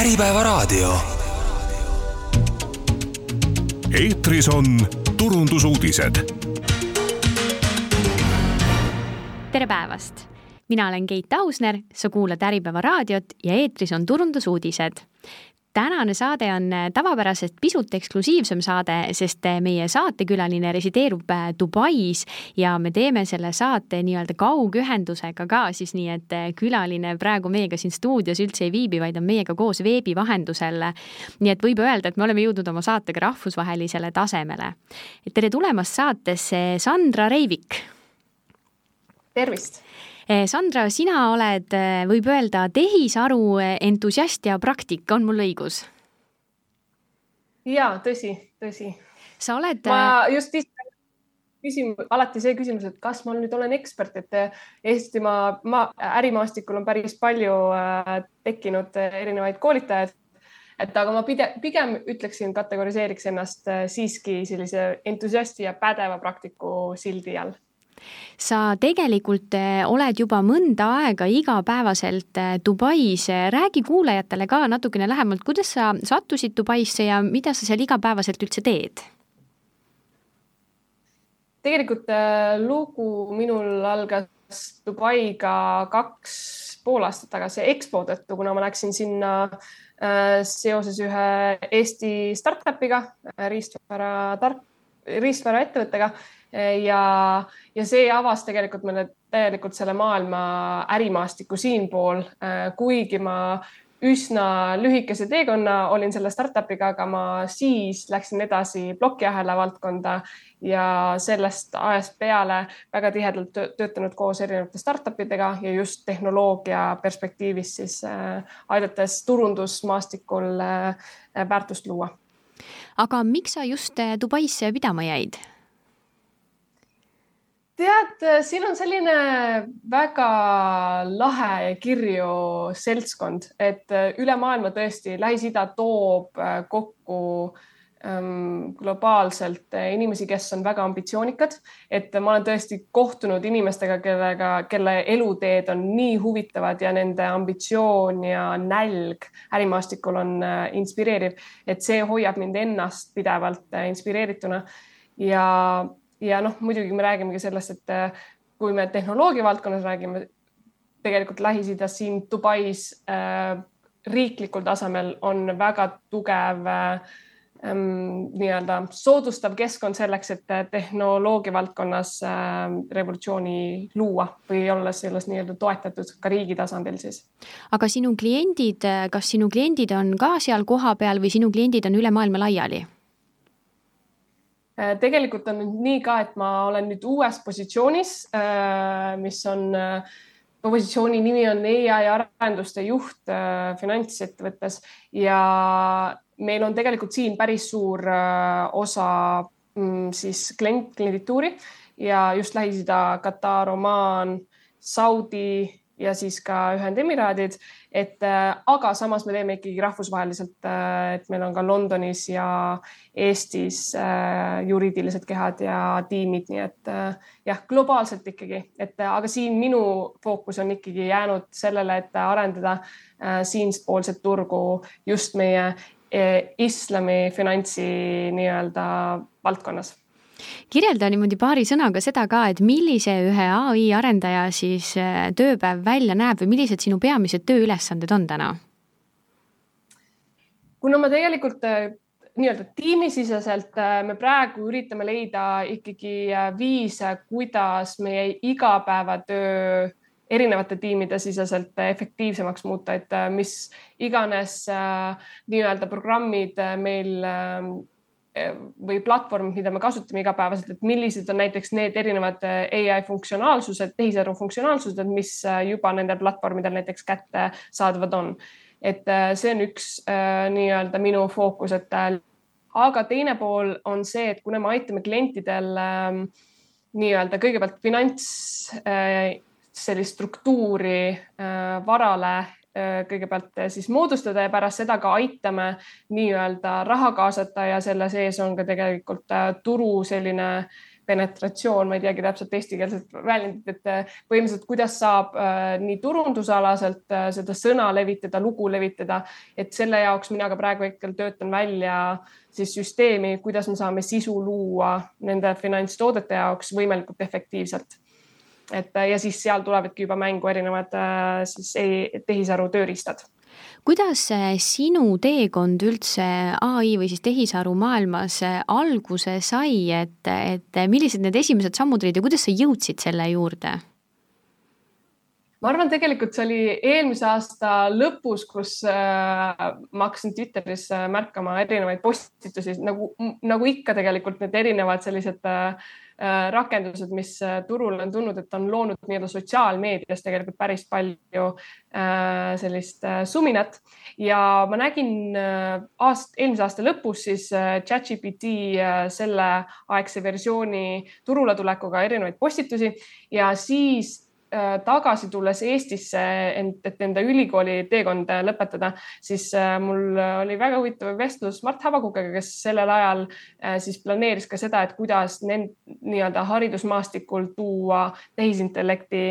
Äripäevaraadio. eetris on turundusuudised. tere päevast, mina olen Keit Ausner, sa kuulad Äripäeva raadiot ja eetris on turundusuudised tänane saade on äh, tavapärasest pisut eksklusiivsem saade, sest äh, meie saatekülaline resideerub äh, Dubais ja me teeme selle saate nii-öelda kaugühendusega ka siis nii, et külaline praegu meiega siin stuudios üldse ei viibi, vaid on meiega koos veebi vahendusel. nii et võib öelda, et me oleme jõudnud oma saatega rahvusvahelisele tasemele. tere tulemast saatesse, Sandra Reivik. tervist Sandra, sina oled, eh, võib öelda, tehisaru eh, entusiast ja praktik, on mul õigus? ja tõsi, tõsi. sa oled. ma just küsin alati see küsimus, et kas ma nüüd olen ekspert, et Eestimaa ma, ärimaastikul on päris palju tekkinud erinevaid koolitajaid et aga ma pide, pigem ütleksin, kategoriseeriks ennast siiski sellise entusiasti ja pädeva praktiku sildi all sa tegelikult eh, oled juba mõnda aega igapäevaselt eh, Dubais, räägi kuulajatele ka natukene lähemalt, kuidas sa sattusid Dubaisse ja mida sa seal igapäevaselt üldse teed? tegelikult eh, lugu minul algas Dubaiga kaks pool aastat tagasi EXPO tõttu, kuna ma läksin sinna seoses ühe Eesti startup'iga, riistvara tark, riistvaraettevõttega ja, ja see avas tegelikult meile täielikult selle maailma ärimaastiku siinpool, kuigi ma üsna lühikese teekonna olin selle startup'iga, aga ma siis läksin edasi plokiahela valdkonda ja sellest ajast peale väga tihedalt töötanud koos erinevate startup idega ja just tehnoloogia perspektiivist siis äh, aidates turundusmaastikul äh, väärtust luua. aga miks sa just Dubaisse pidama jäid? Tead, siin on selline väga lahe ja kirju seltskond, et äh, üle maailma tõesti Lähis-Ida toob äh, kokku ähm, globaalselt äh, inimesi, kes on väga ambitsioonikad, et ma olen tõesti kohtunud inimestega, kellega, kelle eluteed on nii huvitavad ja nende ambitsioon ja nälg ärimaastikul on inspireeriv, et see hoiab mind ennast pidevalt inspireerituna. Ja ja noh, muidugi me räägimegi sellest, et äh, kui me tehnoloogia valdkonnas räägime, tegelikult Lähis-Idas siin Dubais äh, riiklikul tasemel on väga tugev äh, ähm, nii-öelda soodustav keskkond selleks, et äh, tehnoloogia valdkonnas äh, revolutsiooni luua või olla selles nii-öelda toetatud ka riigi tasandil siis. aga sinu kliendid, kas sinu kliendid on ka seal kohapeal või sinu kliendid on üle maailma laiali? Äh, tegelikult on nüüd nii ka, et ma olen nüüd uues positsioonis, äh, mis on, äh, positsiooni nimi on ai arenduste juht finantsettevõttes. Ja meil on tegelikult siin päris suur osa mm, siis klient, kliendituuri. Ja just Lähis-Ida, Katar, Omaan, Saudi ja siis ka Ühendemiraadid, et äh, aga samas me teeme ikkagi rahvusvaheliselt, äh, et meil on ka Londonis ja Eestis äh, juriidilised kehad ja tiimid, nii et jah, globaalselt ikkagi, et aga siin minu fookus on ikkagi jäänud sellele, et arendada siinspoolset turgu just meie islami finantsi nii-öelda valdkonnas kirjelda niimoodi paari sõnaga seda ka, et millise ühe ai arendaja siis äh, tööpäev välja näeb või millised sinu peamised tööülesanded on täna? kuna me tegelikult äh, nii-öelda tiimisiseselt äh, me praegu üritame leida ikkagi viise, kuidas meie igapäevatöö erinevate tiimide siseselt efektiivsemaks muuta, et mis iganes nii-öelda programmid meil või platvormid, mida me kasutame igapäevaselt, et millised on näiteks need erinevad äh, ai funktsionaalsused, tehisaru funktsionaalsused, mis äh, juba nendel platvormidel näiteks kättesaadavad on. et äh, see on üks nii-öelda minu fookus, et aga teine pool on see, et kuna me aitame klientidel ähm, nii-öelda kõigepealt finants sellist struktuuri varale kõigepealt äh, siis moodustada ja pärast seda ka aitame nii-öelda raha kaasata ja selle sees on ka tegelikult äh, turu selline penetratsioon, ma ei teagi täpselt eestikeelset väljendit, et äh, põhimõtteliselt, kuidas saab äh, nii turundusalaselt äh, seda sõna levitada, lugu levitada, et selle jaoks mina ka praegu hetkel töötan välja siis süsteemi, kuidas me saame sisu luua nende finantstoodete jaoks võimalikult efektiivselt. Et ja siis seal tulevadki juba mängu erinevad siis tehisaru tööriistad kuidas sinu teekond üldse ai või siis tehisaru maailmas alguse sai, et, et millised need esimesed sammud olid ja kuidas sa jõudsid selle juurde? ma arvan, tegelikult see oli eelmise aasta lõpus, kus äh, ma hakkasin Twitteris äh, märkama erinevaid postitusi nagu, nagu ikka tegelikult need erinevad sellised äh, Äh, rakendused, mis äh, turule on tulnud, et on loonud nii-öelda sotsiaalmeedias tegelikult päris palju äh, sellist suminat. Ja ma nägin aast-, eelmise aasta lõpus siis ChatGPT selleaegse versiooni turule tulekuga erinevaid postitusi. Ja siis Äh, tagasi tulles Eestisse, et enda ülikooli teekond lõpetada, siis äh, mul oli väga huvitav vestlus Mart Havakukega, kes sellel ajal äh, siis planeeris ka seda, et kuidas nii-öelda haridusmaastikul tuua tehisintellekti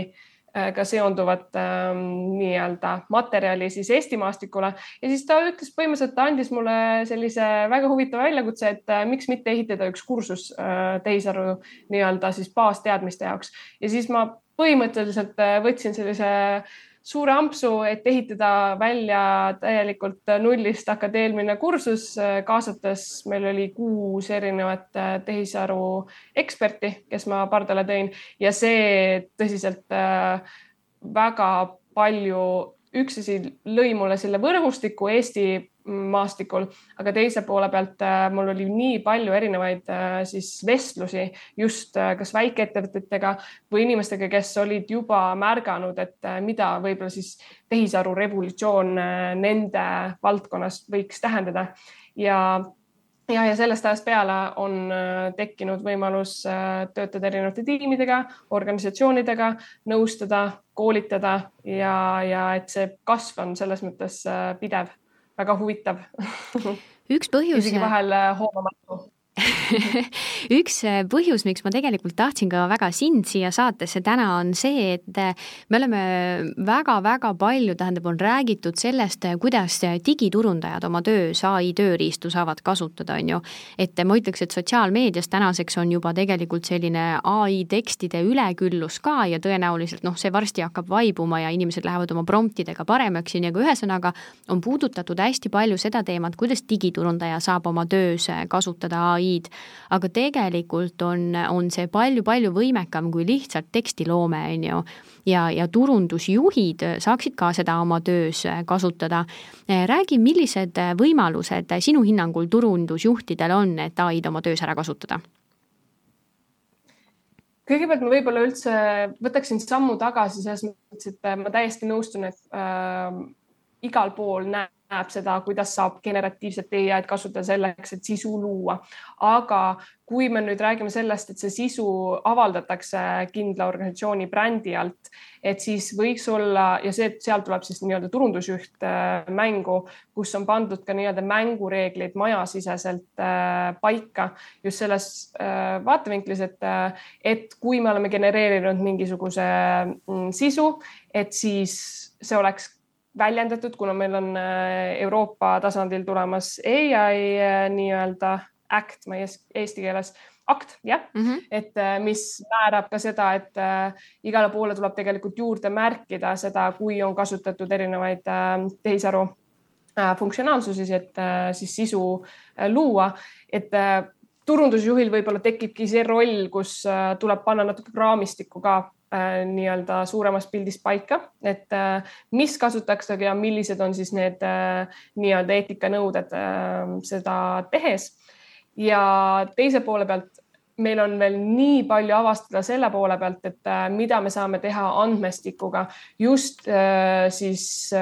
ka seonduvat ähm, nii-öelda materjali siis Eesti maastikule. Ja siis ta ütles põhimõtteliselt, ta andis mulle sellise väga huvitava väljakutse, et äh, miks mitte ehitada üks kursus äh, tehisaru nii-öelda siis baasteadmiste jaoks. Ja siis ma põhimõtteliselt äh, võtsin sellise suure ampsu, et ehitada välja täielikult nullist akadeemiline kursus, äh, kaasates meil oli kuus erinevat äh, tehisaru eksperti, kes ma pardale tõin. Ja see tõsiselt väga palju üks asi lõi mulle selle võrgustiku. Eesti maastikul, aga teise poole pealt äh, mul oli nii palju erinevaid äh, siis vestlusi just äh, kas väikeettevõtetega või inimestega, kes olid juba märganud, et mida võib-olla siis tehisaru revolutsioon nende valdkonnas võiks tähendada. Ja ja, ja sellest ajast peale on tekkinud võimalus töötada erinevate tiimidega, organisatsioonidega, nõustada, koolitada ja, ja et see kasv on selles mõttes pidev väga huvitav üks põhjus. isegi vahel äh, hoomamatu üks äh, põhjus, miks ma tegelikult tahtsin ka väga sind siia saatesse täna, on see, et äh, me oleme väga-väga palju, tähendab, on räägitud sellest, äh, kuidas digiturundajad oma töös ai tööriistu saavad kasutada, on ju. et ma ütleks, et sotsiaalmeedias tänaseks on juba tegelikult selline ai tekstide üleküllus ka ja tõenäoliselt noh, see varsti hakkab vaibuma ja inimesed lähevad oma promptidega paremaks, on ju, aga ühesõnaga on puudutatud hästi palju seda teemat, kuidas digiturundaja saab oma töös kasutada ai ai-d, aga tegelikult on, on see palju-palju võimekam kui lihtsalt tekstiloome, on ju. ja, ja turundusjuhid saaksid ka seda oma töös kasutada. räägi, millised võimalused sinu hinnangul turundusjuhtidel on, et ai-d oma töös ära kasutada? kõigepealt ma võib-olla üldse võtaksin sammu tagasi selles mõttes, et ma täiesti nõustun, et äh, igal pool näeb näeb seda, kuidas saab generatiivset ai-d kasutada selleks, et sisu luua. aga kui me nüüd räägime sellest, et see sisu avaldatakse kindla organisatsiooni brändi alt, et siis võiks olla ja see, seal tuleb siis nii-öelda turundusjuht äh, mängu, kus on pandud ka nii-öelda mängureeglid majasiseselt äh, paika just selles äh, vaatevinklis, et, et kui me oleme genereerinud mingisuguse mm, sisu, et siis see oleks väljendatud, kuna meil on äh, Euroopa tasandil tulemas ai äh, nii-öelda act, ma ei eesti keeles, akt, jah mm, -hmm. et äh, mis määrab ka seda, et igale poole tuleb tegelikult juurde märkida seda, kui on kasutatud erinevaid tehisaru funktsionaalsusi, et siis sisu luua, et turundusjuhil võib-olla tekibki see roll, kus tuleb panna natuke raamistikku ka Äh, nii-öelda suuremas pildis paika, et äh, mis kasutatakse ja millised on siis need äh, nii-öelda eetikanõuded seda tehes. ja teise poole pealt meil on veel nii palju avastada selle poole pealt, et mida me saame teha andmestikuga just siis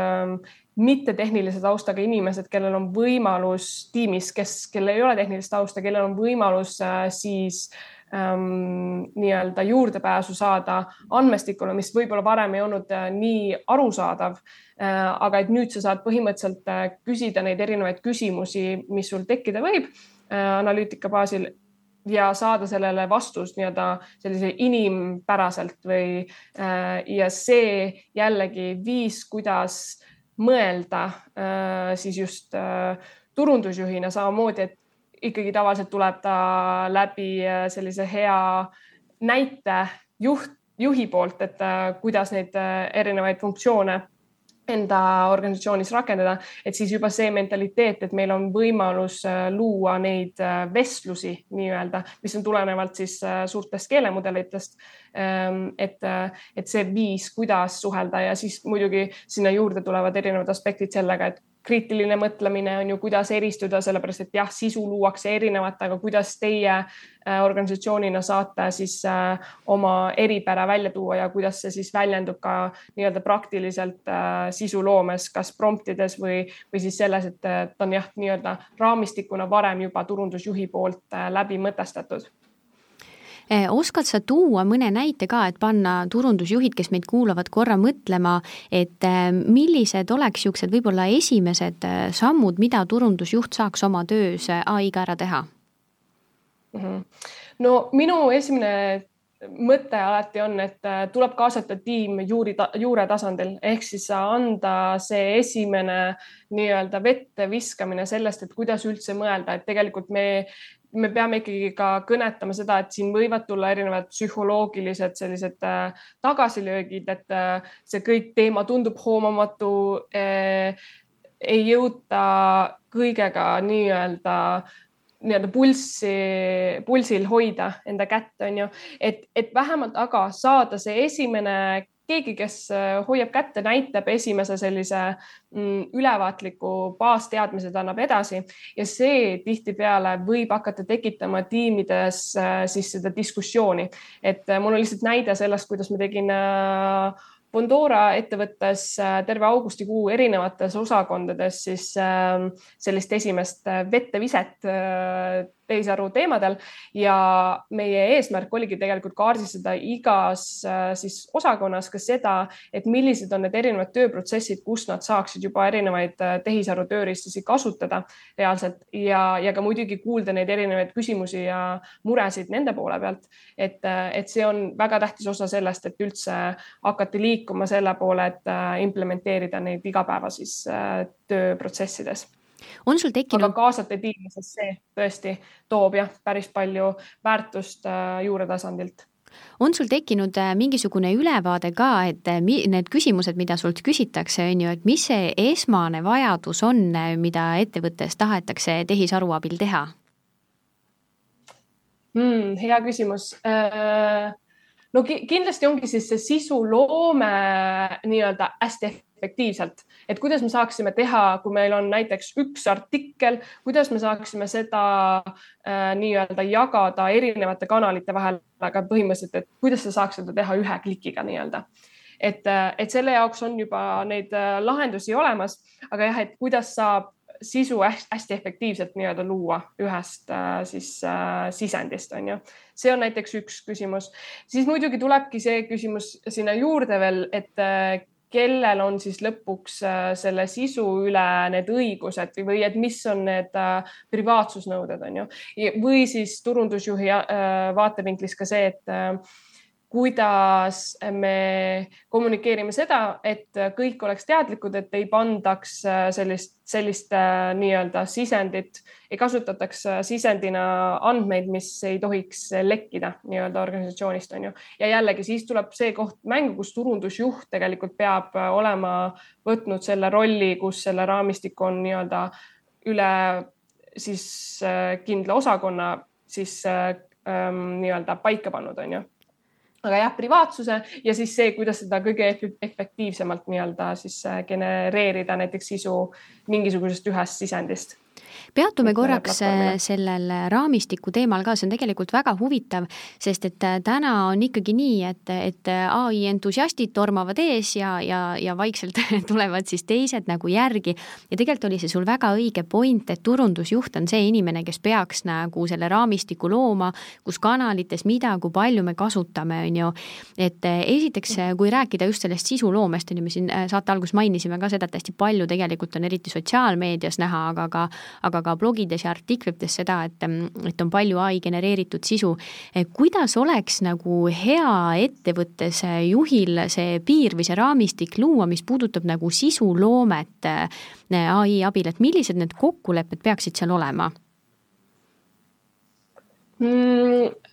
mittetehnilise taustaga inimesed, kellel on võimalus tiimis, kes, kellel ei ole tehnilist tausta, kellel on võimalus siis äh, ähm, nii-öelda juurdepääsu saada andmestikule, mis võib-olla varem ei olnud äh, nii arusaadav äh,. aga et nüüd sa saad põhimõtteliselt äh, küsida neid erinevaid küsimusi, mis sul tekkida võib äh, analüütika baasil ja saada sellele vastus nii-öelda sellise inimpäraselt või ja see jällegi viis, kuidas mõelda siis just turundusjuhina samamoodi, et ikkagi tavaliselt tuleb ta läbi sellise hea näite juht, juhi poolt, et kuidas neid erinevaid funktsioone enda organisatsioonis rakendada, et siis juba see mentaliteet, et meil on võimalus äh, luua neid äh, vestlusi nii-öelda, mis on tulenevalt siis äh, suurtest keelemudelitest. Ähm, et, et see viis, kuidas suhelda ja siis muidugi sinna juurde tulevad erinevad aspektid sellega, et kriitiline mõtlemine on ju, kuidas eristuda, sellepärast et jah, sisu luuakse erinevat, aga kuidas teie äh, organisatsioonina saate siis äh, oma eripära välja tuua ja kuidas see siis väljendub ka nii-öelda praktiliselt äh, sisuloomes, kas promptides või, või siis selles, et ta on jah, nii-öelda raamistikuna varem juba turundusjuhi poolt läbi mõtestatud oskad sa tuua mõne näite ka, et panna turundusjuhid, kes meid kuulavad, korra mõtlema, et eh, millised oleks niisugused võib-olla esimesed eh, sammud, mida turundusjuht saaks oma töös ai-ga ära teha mm? -hmm. no minu esimene mõte alati on, et tuleb kaasata tiim juuri, juure tasandil ehk siis anda see esimene nii-öelda vette viskamine sellest, et kuidas üldse mõelda, et tegelikult me me peame ikkagi ka kõnetama seda, et siin võivad tulla erinevad psühholoogilised sellised äh, tagasilöögid, et äh, see kõik teema tundub hoomamatu äh,. ei jõuta kõigega nii-öelda nii-öelda pulssi, pulsil hoida enda kätt, on ju, et, et vähemalt aga saada see esimene keegi, kes äh, hoiab kätte, näitab esimese sellise mm, ülevaatliku baasteadmised annab edasi. Ja see tihtipeale võib hakata tekitama tiimides äh, siis seda diskussiooni, et äh, mul on lihtsalt näide sellest, kuidas ma tegin Bondora ettevõttes terve augustikuu erinevates osakondades siis sellist esimest vetteviset tehisaru teemadel ja meie eesmärk oligi tegelikult kaardistada igas äh, siis osakonnas ka seda, et millised on need erinevad tööprotsessid, kus nad saaksid juba erinevaid äh, tehisaru tööriistasi kasutada reaalselt ja, ja ka muidugi kuulda neid erinevaid küsimusi ja muresid nende poole pealt. et, äh, et see on väga tähtis osa sellest, et üldse hakati liikuma selle poole, et implementeerida neid igapäeva siis tööprotsessides on sul tekkinud? aga kaasata tiimi, sest see tõesti toob jah, päris palju väärtust äh, juure tasandilt on sul tekkinud äh, mingisugune ülevaade ka, et äh, need küsimused, mida sult küsitakse, on ju, et mis see esmane vajadus on, mida ettevõttes tahetakse tehisaru abil teha hmm,? hea küsimus no kindlasti ongi siis see sisuloome nii-öelda hästi efektiivselt, et kuidas me saaksime teha, kui meil on näiteks üks artikkel, kuidas me saaksime seda äh, nii-öelda jagada erinevate kanalite vahel, aga põhimõtteliselt, et kuidas sa saaks seda teha ühe klikiga nii-öelda. Et, äh, et selle jaoks on juba neid äh, lahendusi olemas, aga jah, et kuidas saab sisu hästi efektiivselt nii-öelda luua ühest äh, siis äh, sisendist, on ju. see on näiteks üks küsimus, siis muidugi tulebki see küsimus sinna juurde veel, et äh, kellel on siis lõpuks äh, selle sisu üle need õigused või et mis on need äh, privaatsusnõuded, on ju, või siis turundusjuhi äh, vaatevinklist ka see, et kuidas me kommunikeerime seda, et kõik oleks teadlikud, et ei pandaks sellist, sellist äh, nii-öelda sisendit, ei kasutataks sisendina andmeid, mis ei tohiks lekkida nii-öelda organisatsioonist, on ju. ja jällegi siis tuleb see koht mängu, kus turundusjuht tegelikult peab olema võtnud selle rolli, kus selle raamistik on nii-öelda üle siis äh, kindla osakonna siis äh, ähm, nii-öelda paika pannud, on ju aga jah, privaatsuse ja siis see, kuidas seda kõige efektiivsemalt nii-öelda siis äh, genereerida näiteks sisu mingisugusest ühest sisendist peatume korraks äh, sellel raamistiku teemal ka, see on tegelikult väga huvitav, sest et äh, täna on ikkagi nii, et, et ai entusiastid tormavad ees ja, ja, ja vaikselt tulevad siis teised nagu järgi. ja tegelikult oli see sul väga õige point, et turundusjuht on see inimene, kes peaks nagu selle raamistiku looma, kus kanalites, mida, kui palju me kasutame, on ju. et esiteks, kui rääkida just sellest sisuloomest, on ju, me siin saate alguses mainisime ka seda, et hästi palju tegelikult on eriti sotsiaalmeedias näha, aga ka aga ka blogides ja artiklites seda, et, et on palju ai genereeritud sisu. kuidas oleks nagu hea ettevõttes juhil see piir või see raamistik luua, mis puudutab nagu sisuloomet ai abil, et millised need kokkulepped peaksid seal olema mm,?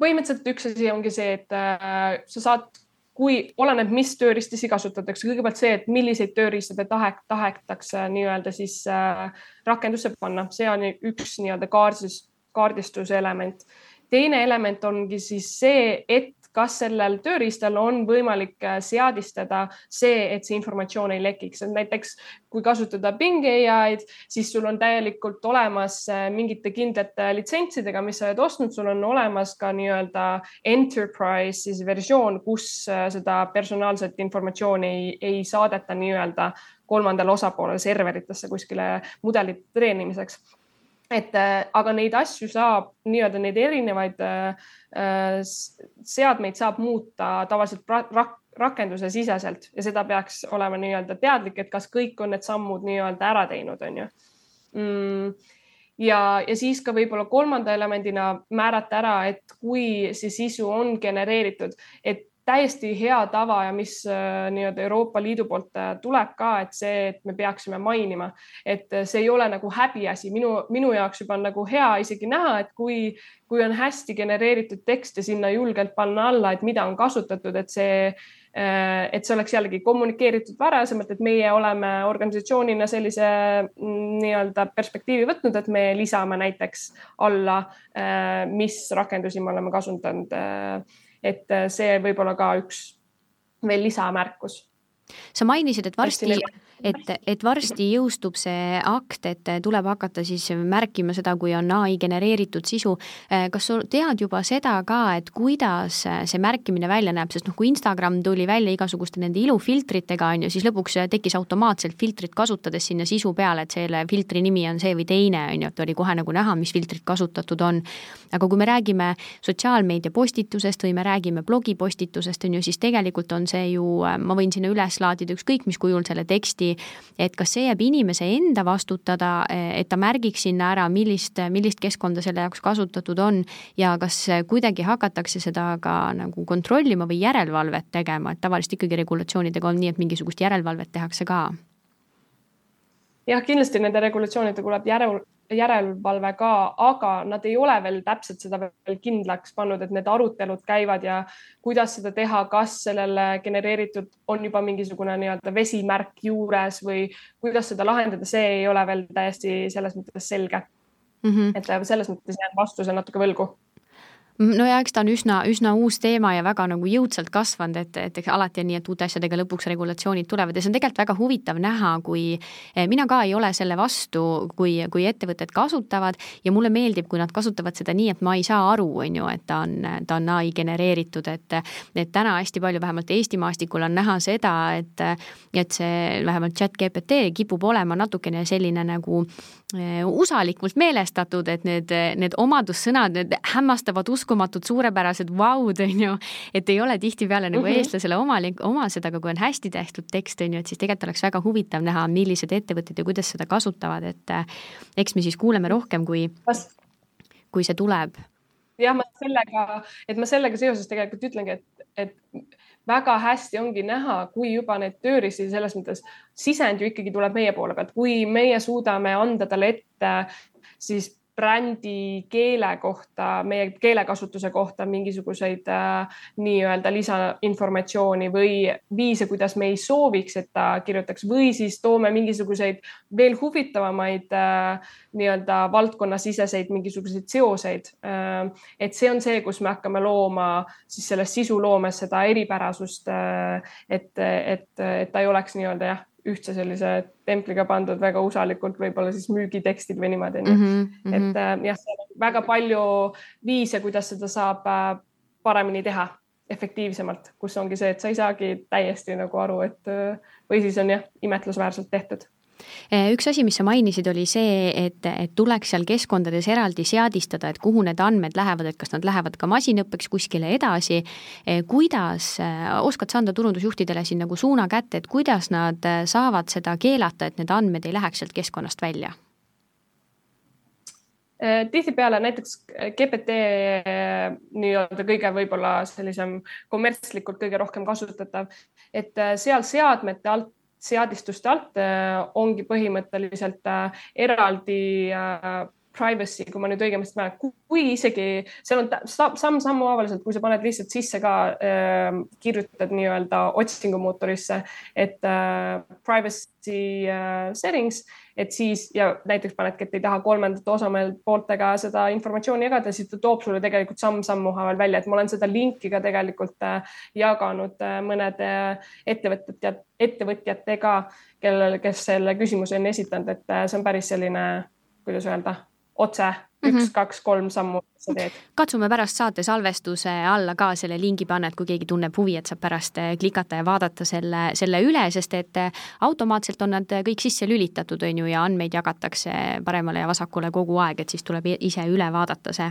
põhimõtteliselt üks asi ongi see, et äh, sa saad, kui oleneb, mis tööriistasi kasutatakse, kõigepealt see, et milliseid tööriista te tahe, tahetakse nii-öelda siis äh, rakendusse panna, see on üks nii-öelda kaardis, kaardistuse element. teine element ongi siis see, et kas sellel tööriistal on võimalik äh, seadistada see, et see informatsioon ei lekiks, et näiteks kui kasutada Bing ai-d, siis sul on täielikult olemas äh, mingite kindlate litsentsidega, mis sa oled ostnud, sul on olemas ka nii-öelda enterprise siis versioon, kus äh, seda personaalset informatsiooni ei, ei saadeta nii-öelda kolmandale osapoolele serveritesse kuskile mudelite treenimiseks et äh, aga neid asju saab nii-öelda neid erinevaid äh, äh seadmeid saab muuta tavaliselt rak rakenduse siseselt ja seda peaks olema nii-öelda teadlik, et kas kõik on need sammud nii-öelda ära teinud, on ju. Mm ja, ja siis ka võib-olla kolmanda elemendina määrata ära, et kui see sisu on genereeritud, et täiesti hea tava ja mis äh, nii-öelda Euroopa Liidu poolt äh, tuleb ka, et see, et me peaksime mainima, et äh, see ei ole nagu häbiasi, minu, minu jaoks juba on nagu hea isegi näha, et kui, kui on hästi genereeritud tekst ja sinna julgelt panna alla, et mida on kasutatud, et see et see oleks jällegi kommunikeeritud varasemalt, et meie oleme organisatsioonina sellise mm, nii-öelda perspektiivi võtnud, et me lisame näiteks alla, mis rakendusi me oleme kasutanud et äh, see võib olla ka üks veel lisamärkus. sa mainisid, et varsti et, et varsti jõustub see akt, et tuleb hakata siis märkima seda, kui on ai genereeritud sisu. kas sa tead juba seda ka, et kuidas see märkimine välja näeb, sest noh, kui Instagram tuli välja igasuguste nende ilufiltritega on ju, siis lõpuks tekkis automaatselt filtrit kasutades sinna sisu peale, et selle filtri nimi on see või teine on ju, et oli kohe nagu näha, mis filtrit kasutatud on. aga kui me räägime sotsiaalmeedia postitusest või me räägime blogipostitusest on ju, siis tegelikult on see ju, ma võin sinna üles laadida ükskõik mis kujul selle teksti et kas see jääb inimese enda vastutada, et ta märgiks sinna ära, millist, millist keskkonda selle jaoks kasutatud on ja kas kuidagi hakatakse seda ka nagu kontrollima või järelevalvet tegema, et tavaliselt ikkagi regulatsioonidega on nii, et mingisugust järelevalvet tehakse ka? jah, kindlasti nende regulatsioonidega tuleb järel, järelevalve ka, aga nad ei ole veel täpselt seda veel kindlaks pannud, et need arutelud käivad ja kuidas seda teha, kas sellele genereeritud on juba mingisugune nii-öelda vesimärk juures või kuidas seda lahendada, see ei ole veel täiesti selles mõttes selge mm. -hmm. et selles mõttes jään vastuse natuke võlgu no ja eks ta on üsna, üsna uus teema ja väga nagu jõudsalt kasvanud, et, et eks alati on nii, et uute asjadega lõpuks regulatsioonid tulevad ja see on tegelikult väga huvitav näha, kui eh, mina ka ei ole selle vastu, kui, kui ettevõtted kasutavad ja mulle meeldib, kui nad kasutavad seda nii, et ma ei saa aru, on ju, et ta on, ta on ai genereeritud, et et täna hästi palju, vähemalt Eesti maastikul on näha seda, et et see vähemalt chat GPT kipub olema natukene selline nagu usalikult meelestatud, et need, need omadussõnad, need hämmastavad usku uskumatud suurepärased vaud, on ju, et ei ole tihtipeale nagu mm -hmm. eestlasele omalik, omased, aga kui on hästi tehtud tekst, on ju, et siis tegelikult oleks väga huvitav näha, millised ettevõtted ja kuidas seda kasutavad, et eh, eks me siis kuuleme rohkem, kui, kui see tuleb. jah, ma sellega, et ma sellega seoses tegelikult ütlengi, et, et väga hästi ongi näha, kui juba need tööriistid selles mõttes, sisend ju ikkagi tuleb meie poole pealt, kui meie suudame anda talle ette siis brändi keele kohta, meie keelekasutuse kohta mingisuguseid äh, nii-öelda lisainformatsiooni või viise, kuidas me ei sooviks, et ta kirjutaks või siis toome mingisuguseid veel huvitavamaid äh, nii-öelda valdkonnasiseseid mingisuguseid seoseid äh,. et see on see, kus me hakkame looma siis selles sisuloomes seda eripärasust äh,, et, et, et ta ei oleks nii-öelda jah ühtse sellise templiga pandud väga usalikult, võib-olla siis müügitekstid või niimoodi mm. -hmm. et äh, jah, seal on väga palju viise, kuidas seda saab äh, paremini teha, efektiivsemalt, kus ongi see, et sa ei saagi täiesti nagu aru, et äh, või siis on jah, imetlusväärselt tehtud Eh, üks asi, mis sa mainisid, oli see, et, et tuleks seal keskkondades eraldi seadistada, et kuhu need andmed lähevad, et kas nad lähevad ka masinõppeks kuskile edasi. Eh, kuidas, eh, oskad sa anda turundusjuhtidele siin nagu suuna kätte, et kuidas nad saavad seda keelata, et need andmed ei läheks sealt keskkonnast välja? tihtipeale näiteks GPT nii-öelda kõige võib-olla sellisem kommertslikult kõige rohkem kasutatav, et seal seadmete alt seadistuste alt ongi põhimõtteliselt eraldi privacy, kui ma nüüd õigemasti mäletan, kui isegi seal on samm-sammu haavaliselt, kui sa paned lihtsalt sisse ka äh,, kirjutad nii-öelda otsingumootorisse, et äh, privacy äh, settings, et siis ja näiteks panedki, et ei taha kolmandate osapooltega seda informatsiooni jagada, siis ta toob sulle tegelikult samm-sammu haaval välja, et ma olen seda linki ka tegelikult äh, jaganud äh, mõnede ettevõtjad, ettevõtjatega, kellel, kes selle küsimuse on esitanud, et äh, see on päris selline, kuidas öelda otse üks mm, -hmm. kaks, kolm sammu sa teed. katsume pärast saate salvestuse alla ka selle lingi panna, et kui keegi tunneb huvi, et saab pärast eh, klikata ja vaadata selle, selle üle, sest et eh, automaatselt on nad kõik sisse lülitatud, on ju, ja andmeid jagatakse paremale ja vasakule kogu aeg, et siis tuleb ise üle vaadata see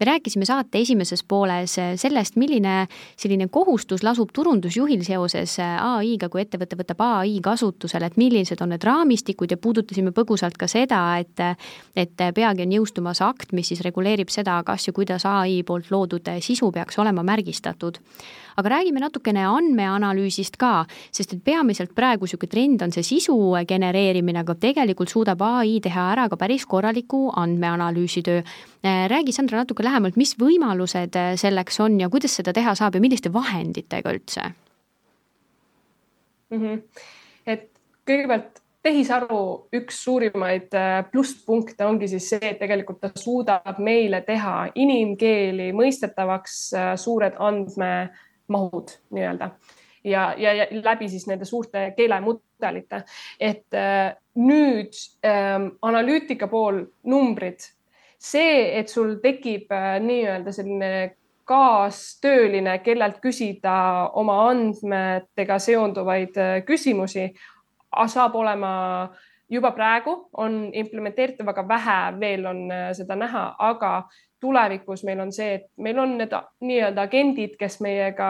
me rääkisime saate esimeses pooles äh, sellest, milline selline kohustus lasub turundusjuhil seoses äh, ai-ga, kui ettevõte võtab ai kasutusele, et millised on need raamistikud ja puudutasime põgusalt ka seda, et et peagi on jõustumas akt, mis siis reguleerib seda, kas ja kuidas ai poolt loodud sisu peaks olema märgistatud aga räägime natukene andmeanalüüsist ka, sest et peamiselt praegu niisugune trend on see sisu genereerimine, aga tegelikult suudab ai teha ära ka päris korraliku andmeanalüüsi töö. Äh, räägi, Sandra, natuke lähemalt, mis võimalused äh, selleks on ja kuidas seda teha saab ja milliste vahenditega üldse mm? -hmm. et kõigepealt tehisaru üks suurimaid äh, plusspunkte ongi siis see, et tegelikult ta suudab meile teha inimkeeli mõistetavaks suured andme mahud nii-öelda. Ja, ja, ja läbi siis nende suurte keelemudelite, et äh, nüüd ähm, analüütika pool numbrid, see, et sul tekib äh, nii-öelda selline kaastööline, kellelt küsida oma andmetega seonduvaid äh, küsimusi, saab olema juba praegu on implementeeritav, aga vähe veel on äh, seda näha, aga tulevikus meil on see, et meil on need nii-öelda agendid, kes meiega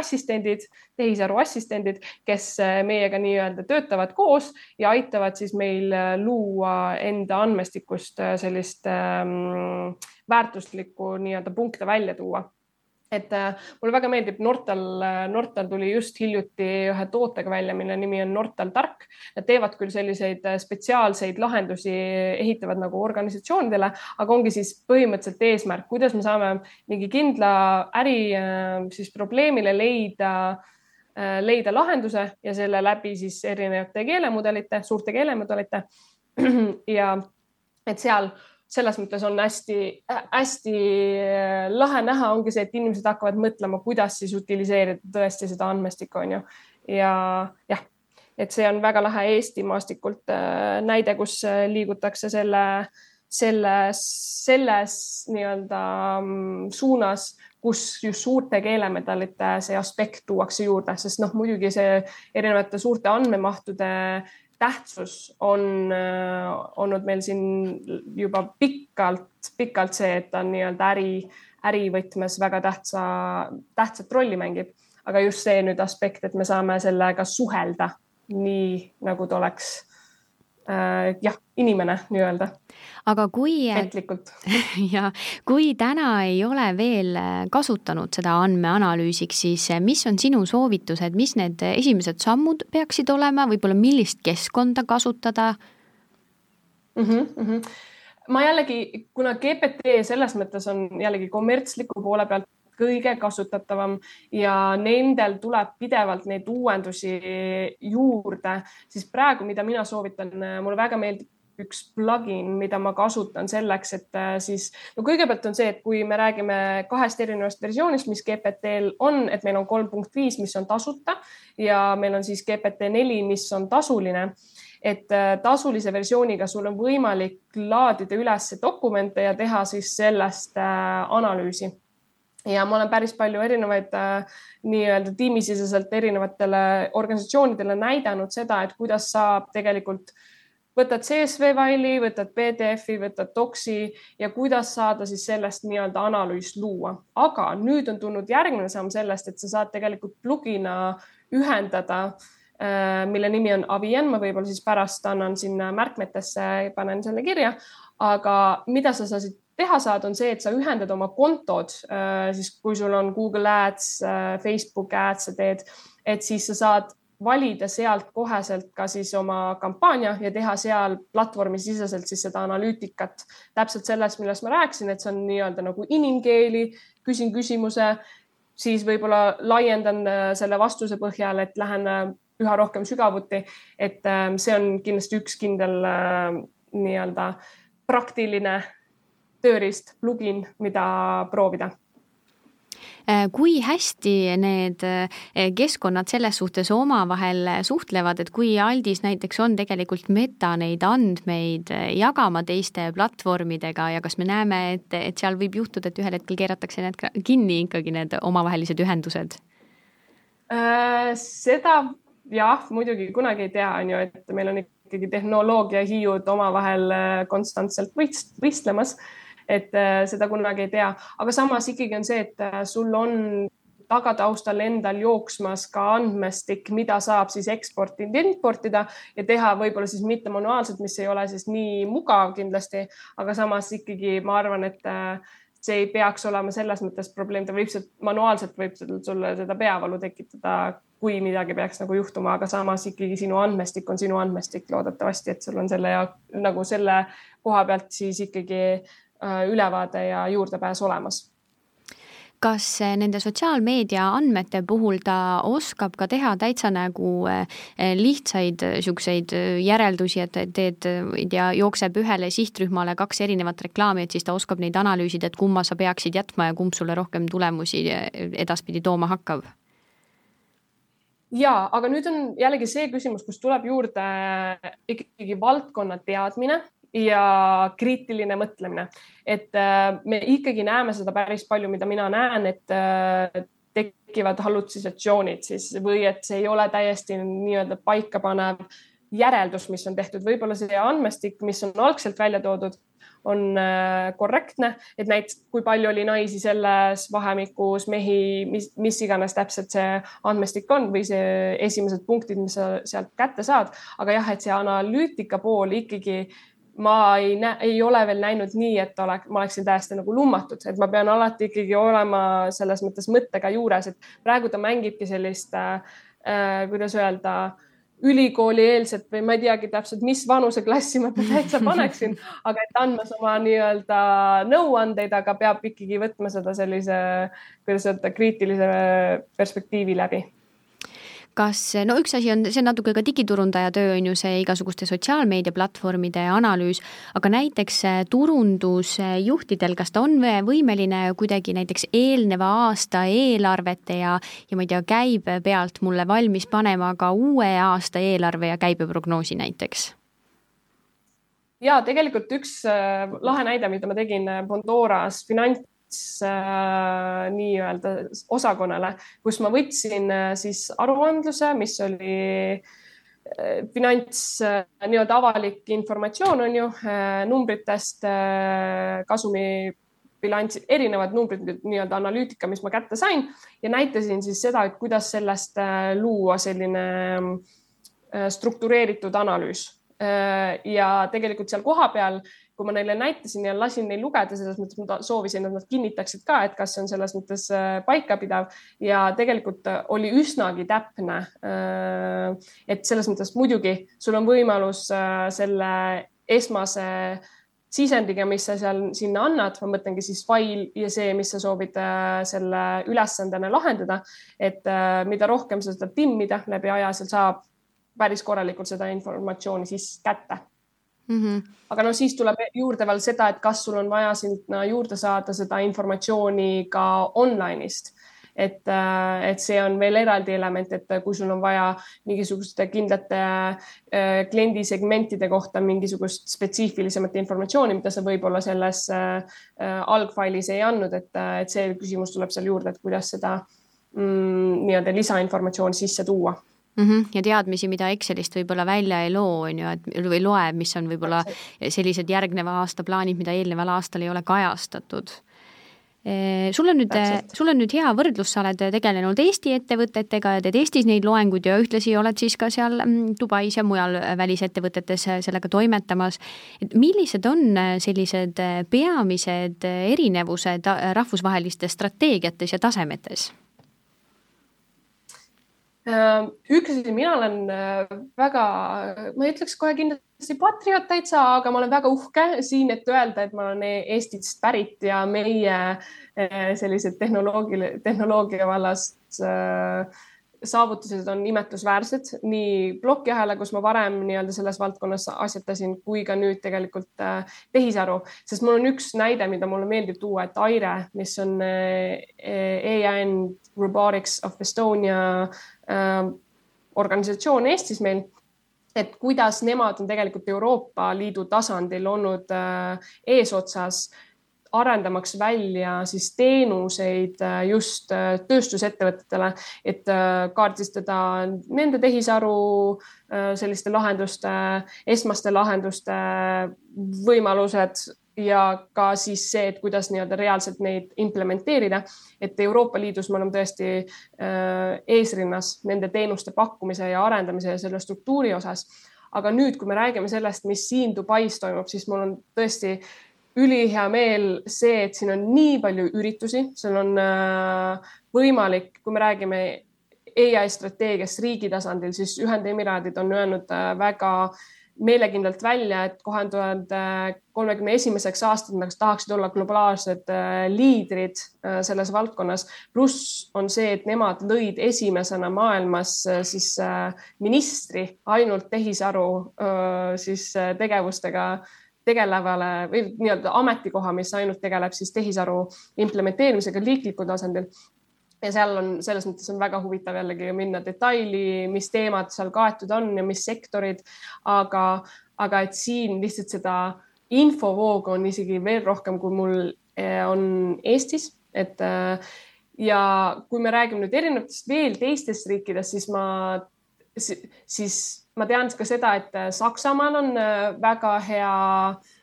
assistendid, tehisaru assistendid, kes äh, meiega nii-öelda töötavad koos ja aitavad siis meil äh, luua enda andmestikust sellist ähm, väärtuslikku nii-öelda punkte välja tuua et äh, mulle väga meeldib Nortal, äh, Nortal tuli just hiljuti ühe tootega välja, mille nimi on Nortal Tark. Nad teevad küll selliseid äh, spetsiaalseid lahendusi, ehitavad nagu organisatsioonidele, aga ongi siis põhimõtteliselt eesmärk, kuidas me saame mingi kindla äri siis probleemile leida leida lahenduse ja selle läbi siis erinevate keelemudelite, suurte keelemudelite ja et seal selles mõttes on hästi-hästi äh, lahe näha, ongi see, et inimesed hakkavad mõtlema, kuidas siis utiliseerida tõesti seda andmestikku, on ju. ja jah, et see on väga lahe Eesti maastikult äh, näide, kus äh, liigutakse selle, selles, selles nii-öelda mm, suunas, kus just suurte keelemedalite see aspekt tuuakse juurde, sest noh, muidugi see erinevate suurte andmemahtude tähtsus on äh, olnud meil siin juba pikalt, pikalt see, et ta on nii-öelda äri, ärivõtmes väga tähtsa, tähtsat rolli mängib. aga just see nüüd aspekt, et me saame sellega suhelda nii, nagu ta oleks äh, jah, inimene nii-öelda. aga kui. petlikult. ja kui täna ei ole veel kasutanud seda andmeanalüüsiks, siis mis on sinu soovitused, mis need esimesed sammud peaksid olema, võib-olla millist keskkonda kasutada mm? -hmm, mm -hmm ma jällegi, kuna GPT selles mõttes on jällegi kommertsliku poole pealt kõige kasutatavam ja nendel tuleb pidevalt neid uuendusi juurde, siis praegu, mida mina soovitan, mulle väga meeldib üks plugin, mida ma kasutan selleks, et äh, siis no kõigepealt on see, et kui me räägime kahest erinevast versioonist, mis GPT-l on, et meil on kolm punkt viis, mis on tasuta ja meil on siis GPT neli, mis on tasuline. Et äh, tasulise versiooniga sul on võimalik laadida üles dokumente ja teha siis sellest äh, analüüsi ja ma olen päris palju erinevaid äh, nii-öelda tiimisiseselt erinevatele organisatsioonidele näidanud seda, et kuidas saab tegelikult võtad CSV faili, võtad PDF-i, võtad doksi ja kuidas saada siis sellest nii-öelda analüüs luua. aga nüüd on tulnud järgmine samm sellest, et sa saad tegelikult plugina ühendada mille nimi on Avien, ma võib-olla siis pärast annan sinna märkmetesse, panen selle kirja, aga mida sa saad teha saad, on see, et sa ühendad oma kontod, siis kui sul on Google Ads, Facebook Ads sa teed, et siis sa saad valida sealt koheselt ka siis oma kampaania ja teha seal platvormi siseselt siis seda analüütikat täpselt sellest, millest ma rääkisin, et see on nii-öelda nagu inimkeeli, küsin küsimuse, siis võib-olla laiendan äh, selle vastuse põhjal, et lähen äh, üha rohkem sügavuti. et see on kindlasti üks kindel äh, nii-öelda praktiline tööriist, plugin, mida proovida Äh, kui hästi need äh, keskkonnad selles suhtes omavahel suhtlevad, et kui aldis näiteks on tegelikult meta neid andmeid äh, jagama teiste platvormidega ja kas me näeme, et, et seal võib juhtuda, et ühel hetkel keeratakse need kinni ikkagi need omavahelised ühendused? seda jah, muidugi kunagi ei tea, on ju, et meil on ikkagi tehnoloogiahiiud omavahel konstantselt võistlemas et äh, seda kunagi ei tea, aga samas ikkagi on see, et äh, sul on tagataustal endal jooksmas ka andmestik, mida saab siis eksportida, importida ja teha võib-olla siis mitte manuaalselt, mis ei ole siis nii mugav kindlasti, aga samas ikkagi ma arvan, et äh, see ei peaks olema selles mõttes probleem, ta võib sealt manuaalselt võib sulle seda peavalu tekitada, kui midagi peaks nagu juhtuma, aga samas ikkagi sinu andmestik on sinu andmestik loodetavasti, et sul on selle nagu selle koha pealt siis ikkagi Äh, ülevaade ja juurdepääs olemas kas äh, nende sotsiaalmeedia andmete puhul ta oskab ka teha täitsa nagu äh, lihtsaid niisuguseid järeldusi, et teed, ei tea, jookseb ühele sihtrühmale kaks erinevat reklaami, et siis ta oskab neid analüüsida, et kumma sa peaksid jätma ja kumb sulle rohkem tulemusi edaspidi tooma hakkab? ja, aga nüüd on jällegi see küsimus, kus tuleb juurde ikkagi valdkonna teadmine ja kriitiline mõtlemine, et äh, me ikkagi näeme seda päris palju, mida mina näen, et äh, tekivad hallutsisatsioonid siis või et see ei ole täiesti nii-öelda paikapanev järeldus, mis on tehtud, võib-olla see andmestik, mis on algselt välja toodud, on äh, korrektne, et näiteks kui palju oli naisi selles vahemikus, mehi, mis, mis iganes täpselt see andmestik on või see esimesed punktid, mis sa sealt kätte saad, aga jah, et see analüütika pool ikkagi ma ei näe, ei ole veel näinud nii, et oleks, ma oleksin täiesti nagu lummatud, et ma pean alati ikkagi olema selles mõttes mõttega juures, et praegu ta mängibki sellist äh,, äh kuidas öelda, ülikoolieelset või ma ei teagi täpselt, mis vanuseklassi ma ta täitsa paneksin, aga et andmas oma nii-öelda nõuandeid, aga peab ikkagi võtma seda sellise, kuidas öelda, kriitilise perspektiivi läbi kas, no üks asi on, see on natuke ka digiturundaja töö, on ju see igasuguste sotsiaalmeediaplatvormide analüüs, aga näiteks äh, turundusjuhtidel, kas ta on võimeline kuidagi näiteks eelneva aasta eelarvete ja, ja ma ei tea, käibe pealt mulle valmis panema ka uue aasta eelarve ja käibeprognoosi näiteks? ja tegelikult üks äh, lahe näide, mida ma tegin Bondoras finants äh, nii-öelda osakonnale, kus ma võtsin äh, siis aruandluse, mis oli äh, finants äh, nii-öelda avalik informatsioon on ju numbritest kasumi bilansi, erinevad numbrid, nii-öelda analüütika, mis ma kätte sain ja näitasin siis seda, et kuidas sellest luua selline struktureeritud analüüs. Ja tegelikult seal kohapeal kui ma neile näitasin ja lasin neil lugeda, selles mõttes ma soovisin, et nad kinnitaksid ka, et kas see on selles mõttes äh, paikapidav ja tegelikult äh, oli üsnagi täpne. Äh, et selles mõttes muidugi sul on võimalus selle esmase sisendiga, mis sa seal sinna annad, ma mõtlengi siis fail ja see, mis sa soovid selle ülesandena lahendada. et mida rohkem sa seda timmida läbi aja, seal saab päris korralikult seda informatsiooni siis kätte Mm -hmm. aga no siis tuleb juurde veel seda, et kas sul on vaja sinna juurde saada seda informatsiooni ka online'ist et, äh, et see on veel eraldi element, et kui sul on vaja mingisuguste kindlate äh, kliendisegmentide kohta mingisugust spetsiifilisemat informatsiooni, mida sa võib-olla selles äh, algfailis ei andnud, et, et see küsimus tuleb seal juurde, et kuidas seda mm, nii-öelda lisainformatsiooni sisse tuua mm. -hmm. ja teadmisi, mida Excelist võib-olla välja ei loo, on ju, et või loeb, mis on võib-olla sellised järgneva aasta plaanid, mida eelneval aastal ei ole kajastatud sul on nüüd, sul on nüüd hea võrdlus, sa oled tegelenud Eesti ettevõtetega ja teed Eestis neid loenguid ja ühtlasi oled siis ka seal mm, Dubais ja mujal välisettevõtetes sellega toimetamas. et millised on sellised peamised erinevused rahvusvahelistes strateegiates ja tasemetes? Äh, üks asi, mina olen äh, väga, ma ei ütleks kohe kindlasti patrioot täitsa, aga ma olen väga uhke siin, et öelda, et ma olen Eestist pärit ja meie äh, sellised tehnoloogia, tehnoloogia vallas äh, saavutused on imetlusväärsed nii plokiahela, kus ma varem nii-öelda selles valdkonnas asjatasin, kui ka nüüd tegelikult äh, tehisaru, sest mul on üks näide, mida mulle meeldib tuua, et Aire, mis on äh, EAN Robotics of Estonia äh, organisatsioon Eestis meil et kuidas nemad on tegelikult Euroopa Liidu tasandil olnud äh, eesotsas arendamaks välja siis teenuseid äh, just äh, tööstusettevõtetele, et äh, kaardistada nende tehisaru selliste lahenduste, esmaste lahenduste võimalused ja ka siis see, et kuidas nii-öelda reaalselt neid implementeerida. et Euroopa Liidus me oleme tõesti eesrinnas nende teenuste pakkumise ja arendamise ja selle struktuuri osas. aga nüüd, kui me räägime sellest, mis siin Dubais toimub, siis mul on tõesti ülihea meel see, et siin on nii palju üritusi, seal on äh, võimalik, kui me räägime ai strateegiast riigi tasandil, siis Ühendemiraadid on öelnud äh, väga meelekindlalt välja, et kahe tuhande kolmekümne esimeseks aastaks tahaksid olla globaalsed äh, liidrid selles valdkonnas. pluss on see, et nemad lõid esimesena maailmas siis ministri ainult tehisaru siis tegevustega tegelevale või nii-öelda ametikoha, mis ainult tegeleb siis tehisaru implementeerimisega riiklikul tasandil. ja seal on selles mõttes on väga huvitav jällegi minna detaili, mis teemad seal kaetud on ja mis sektorid, aga, aga et siin lihtsalt seda infovoogu on isegi veel rohkem, kui mul eh, on Eestis, et eh, ja kui me räägime nüüd erinevatest veel teistest riikidest, siis ma, siis ma tean ka seda, et äh, Saksamaal on äh, väga hea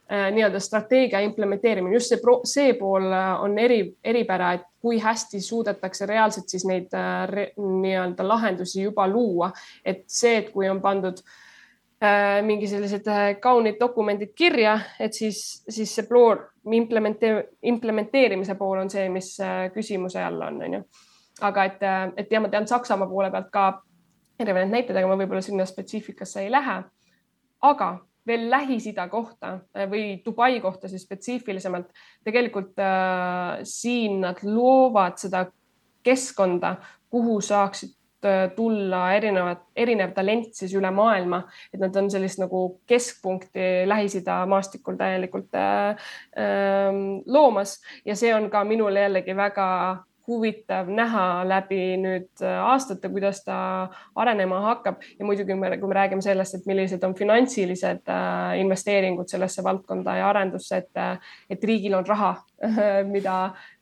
äh, nii-öelda strateegia implementeerimine, just see, see pool on eri, eripära, et kui hästi suudetakse reaalselt siis neid nii-öelda lahendusi juba luua, et see, et kui on pandud mingi sellised kaunid dokumendid kirja, et siis, siis see ploor implementee-, implementeerimise pool on see, mis küsimuse all on, on ju. aga et, et ja ma tean Saksamaa poole pealt ka erinevaid näiteid, aga ma võib-olla sinna spetsiifikasse ei lähe. aga veel Lähis-Ida kohta äh, või Dubai kohta siis spetsiifilisemalt, tegelikult äh, siin nad loovad seda keskkonda, kuhu saaksid äh, tulla erinevad, erinev talent siis üle maailma, et nad on sellist nagu keskpunkti Lähis-Ida maastikul täielikult äh, äh, loomas ja see on ka minule jällegi väga huvitav näha läbi nüüd äh, aastate, kuidas ta arenema hakkab. Ja muidugi, kui me räägime sellest, et millised on finantsilised äh, investeeringud sellesse valdkonda ja arendusse, et, äh, et riigil on raha, mida,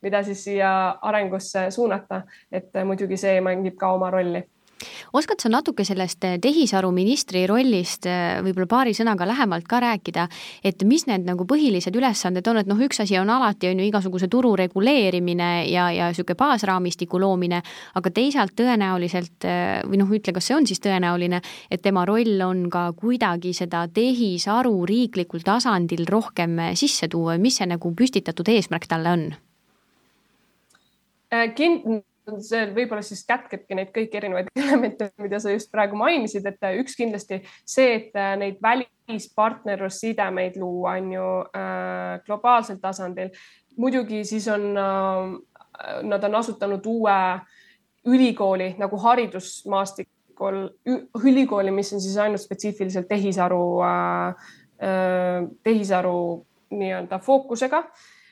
mida siis siia arengusse suunata, et muidugi see mängib ka oma rolli oskad sa natuke sellest eh, tehisaru ministri rollist eh, võib-olla paari sõnaga lähemalt ka rääkida, et mis need nagu põhilised ülesanded on, et noh, üks asi on alati on ju igasuguse turu reguleerimine ja, ja niisugune baasraamistiku loomine, aga teisalt tõenäoliselt eh, või noh, ütle, kas see on siis tõenäoline, et tema roll on ka kuidagi seda tehisaru riiklikul tasandil rohkem sisse tuua, mis see nagu püstitatud eesmärk talle on? kind-, see võib-olla siis kätkebki neid kõiki erinevaid elemente, mida sa just praegu mainisid, et äh, üks kindlasti see, et äh, neid välispartnerlussidemeid luua, on ju äh, globaalsel tasandil. muidugi siis on äh,, nad on asutanud uue ülikooli nagu haridusmaastikul, ülikooli, mis on siis ainult spetsiifiliselt tehisaru äh,, äh tehisaru nii-öelda fookusega,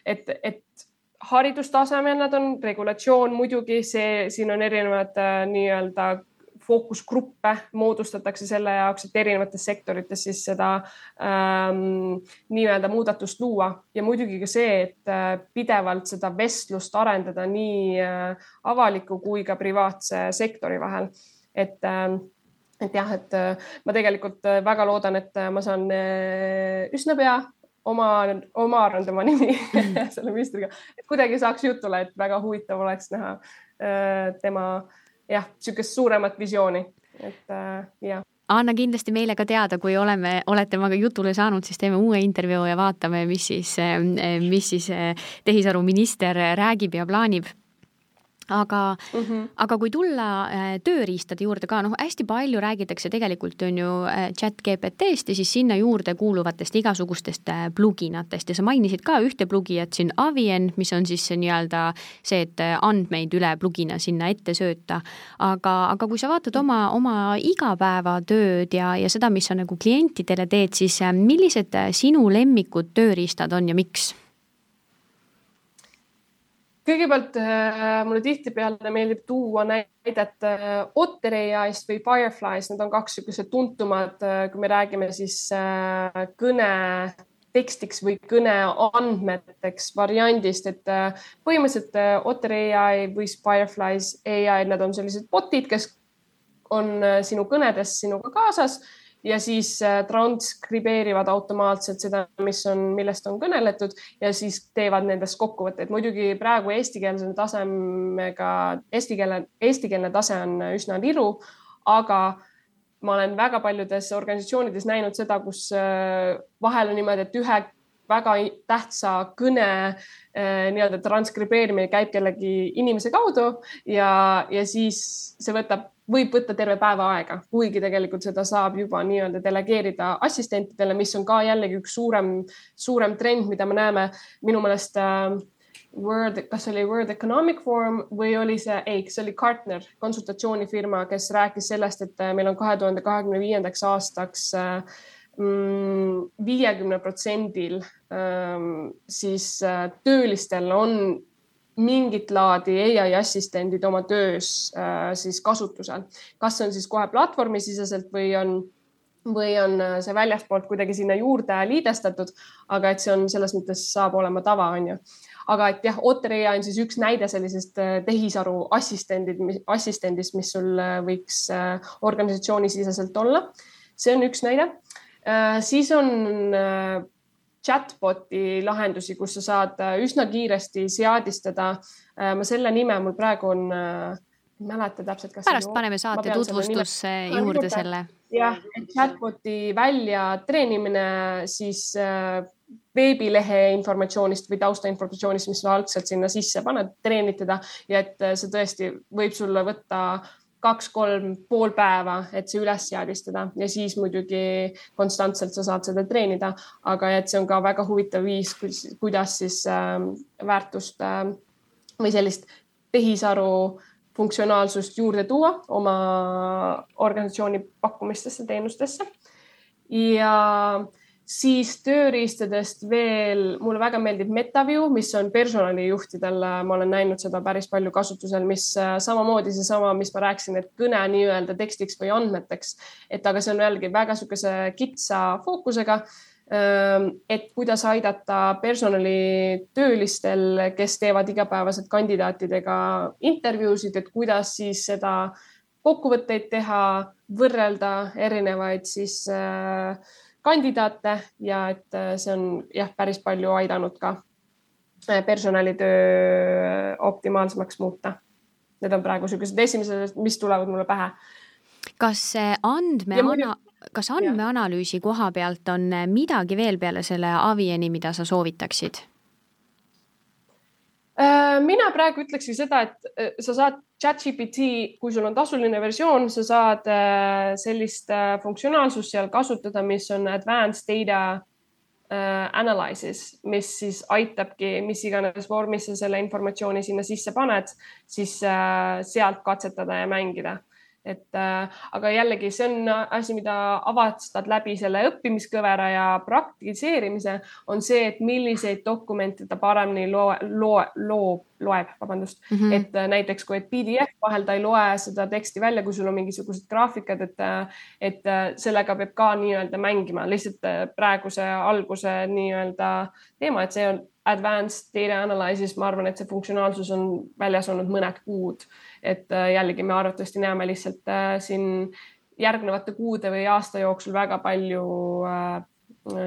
et, et haridustasemel nad on, regulatsioon muidugi, see, siin on erinevad äh, nii-öelda fookusgruppe moodustatakse selle jaoks, et erinevates sektorites siis seda ähm, nii-öelda muudatust luua ja muidugi ka see, et äh, pidevalt seda vestlust arendada nii äh, avaliku kui ka privaatse sektori vahel. et äh, et jah, et äh, ma tegelikult äh, väga loodan, et ma saan üsna pea Omar, Omar on tema nimi mm. selle ministriga, et kuidagi saaks jutule, et väga huvitav oleks näha äh, tema jah, niisugust suuremat visiooni, et äh, jah. Anna kindlasti meile ka teada, kui oleme, olete temaga jutule saanud, siis teeme uue intervjuu ja vaatame, mis siis, mis siis tehisaru minister räägib ja plaanib aga mm, -hmm. aga kui tulla äh, tööriistade juurde ka, noh, hästi palju räägitakse tegelikult on ju äh, chat GPT-st ja siis sinna juurde kuuluvatest igasugustest äh, pluginatest ja sa mainisid ka ühte plugijat siin, Avien, mis on siis nii-öelda see, et andmeid üle plugina sinna ette sööta. aga, aga kui sa vaatad oma, oma igapäevatööd ja, ja seda, mis sa nagu klientidele teed, siis millised sinu lemmikud tööriistad on ja miks? Kõigepealt äh, mulle tihtipeale meeldib tuua näidet äh, Otter ai-st või Firefly's, need on kaks niisugused tuntumad, äh, kui me räägime siis kõne tekstiks või kõneandmeteks variandist, et põhimõtteliselt Otter ai või Firefly's ai, nad on sellised bot'id, kes on sinu kõnedes sinuga kaasas ja siis äh, transkribeerivad automaatselt seda, mis on, millest on kõneletud ja siis teevad nendest kokkuvõtteid. muidugi praegu eestikeelse tasemega, eesti keele, eestikeelne tase on üsna niru, aga ma olen väga paljudes organisatsioonides näinud seda, kus äh, vahel on niimoodi, et ühe väga tähtsa kõne äh, nii-öelda transkribeerimine käib kellegi inimese kaudu ja, ja siis see võtab võib võtta terve päeva aega, kuigi tegelikult seda saab juba nii-öelda delegeerida assistentidele, mis on ka jällegi üks suurem, suurem trend, mida me näeme. Minu meelest äh, World, kas oli World Economic Forum või oli see, ei, see oli Gartner, konsultatsioonifirma, kes rääkis sellest, et äh, meil on kahe tuhande kahekümne viiendaks aastaks äh, mm, viiekümne protsendil ähm, siis töölistel on mingit laadi ai assistendid oma töös äh, siis kasutusel, kas on siis kohe platvormisiseselt või on, või on äh, see väljastpoolt kuidagi sinna juurde liidestatud, aga et see on selles mõttes saab olema tava, on ju. aga et jah, Otter ai on siis üks näide sellisest äh, tehisaru assistendid, assistendist, mis sul võiks organisatsioonisiseselt olla. see on üks näide. siis on chatbot'i lahendusi, kus sa saad äh, üsna kiiresti seadistada. Äh, ma selle nime mul praegu on, äh, ei mäleta täpselt, kas. pärast paneme saate tutvustusse juurde selle. jah, chatbot'i välja treenimine siis veebilehe informatsioonist või taustainformatsioonist, mis sa algselt sinna sisse paned, treenid teda ja et see tõesti võib sulle võtta kaks-kolm pool päeva, et see üles seadistada ja siis muidugi konstantselt sa saad seda treenida, aga et see on ka väga huvitav viis, kuidas siis äh, väärtust äh, või sellist tehisaru funktsionaalsust juurde tuua oma organisatsiooni pakkumistesse, teenustesse. ja siis tööriistadest veel, mulle väga meeldib MetaView, mis on personalijuhtidel, ma olen näinud seda päris palju kasutusel, mis äh, samamoodi seesama, mis ma rääkisin, et kõne nii-öelda tekstiks või andmeteks, et aga see on jällegi väga niisuguse kitsa fookusega. Ähm, et kuidas aidata personalitöölistel, kes teevad igapäevaselt kandidaatidega intervjuusid, et kuidas siis seda kokkuvõtteid teha, võrrelda erinevaid siis äh, kandidaate ja et äh, see on jah, päris palju aidanud ka äh, personalitöö optimaalsemaks muuta. Need on praegu niisugused esimesed, mis tulevad mulle pähe. kas andmeana, kas andmeanalüüsi koha pealt on midagi veel peale selle Avieni, mida sa soovitaksid? Äh, mina praegu ütlekski seda, et sa saad ChatGPT, kui sul on tasuline versioon, sa saad äh, sellist äh, funktsionaalsust seal kasutada, mis on advanced data äh, analysis, mis siis aitabki, mis iganes vormis sa selle informatsiooni sinna sisse paned, siis sealt katsetada ja mängida et äh, aga jällegi, see on asi, mida avastad läbi selle õppimiskõvera ja praktiseerimise, on see, et milliseid dokumente ta paremini loe, loe, loob, loeb, vabandust. Mm, -hmm. et äh, näiteks kui et PDF vahel ta ei loe seda teksti välja, kui sul on mingisugused graafikad, et, äh, et äh, sellega peab ka nii-öelda mängima, lihtsalt äh, praeguse alguse nii-öelda teema, et see on advanced data analysis, ma arvan, et see funktsionaalsus on väljas olnud mõned kuud et äh, jällegi me arvatavasti näeme lihtsalt äh, siin järgnevate kuude või aasta jooksul väga palju äh,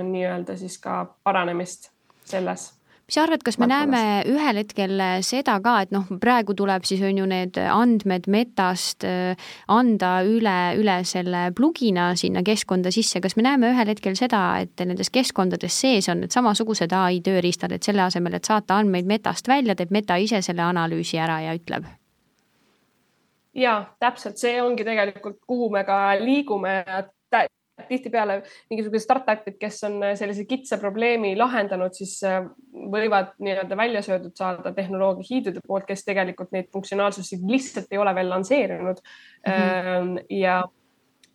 nii-öelda siis ka paranemist selles mis sa arvad, kas me näeme ühel hetkel seda ka, et noh, praegu tuleb siis on ju need andmed Metast anda üle, üle selle plugina sinna keskkonda sisse, kas me näeme ühel hetkel seda, et nendes keskkondades sees on need samasugused ai tööriistad, et selle asemel, et saata andmeid Metast välja, teeb Meta ise selle analüüsi ära ja ütleb? Ja täpselt, see ongi tegelikult, kuhu me ka liigume, tihtipeale mingisugused startup'id, kes on äh, sellise kitsa probleemi lahendanud, siis äh, võivad nii-öelda välja söödud saada tehnoloogia hiidude poolt, kes tegelikult neid funktsionaalsusi lihtsalt ei ole veel lansseerinud mm. -hmm. ja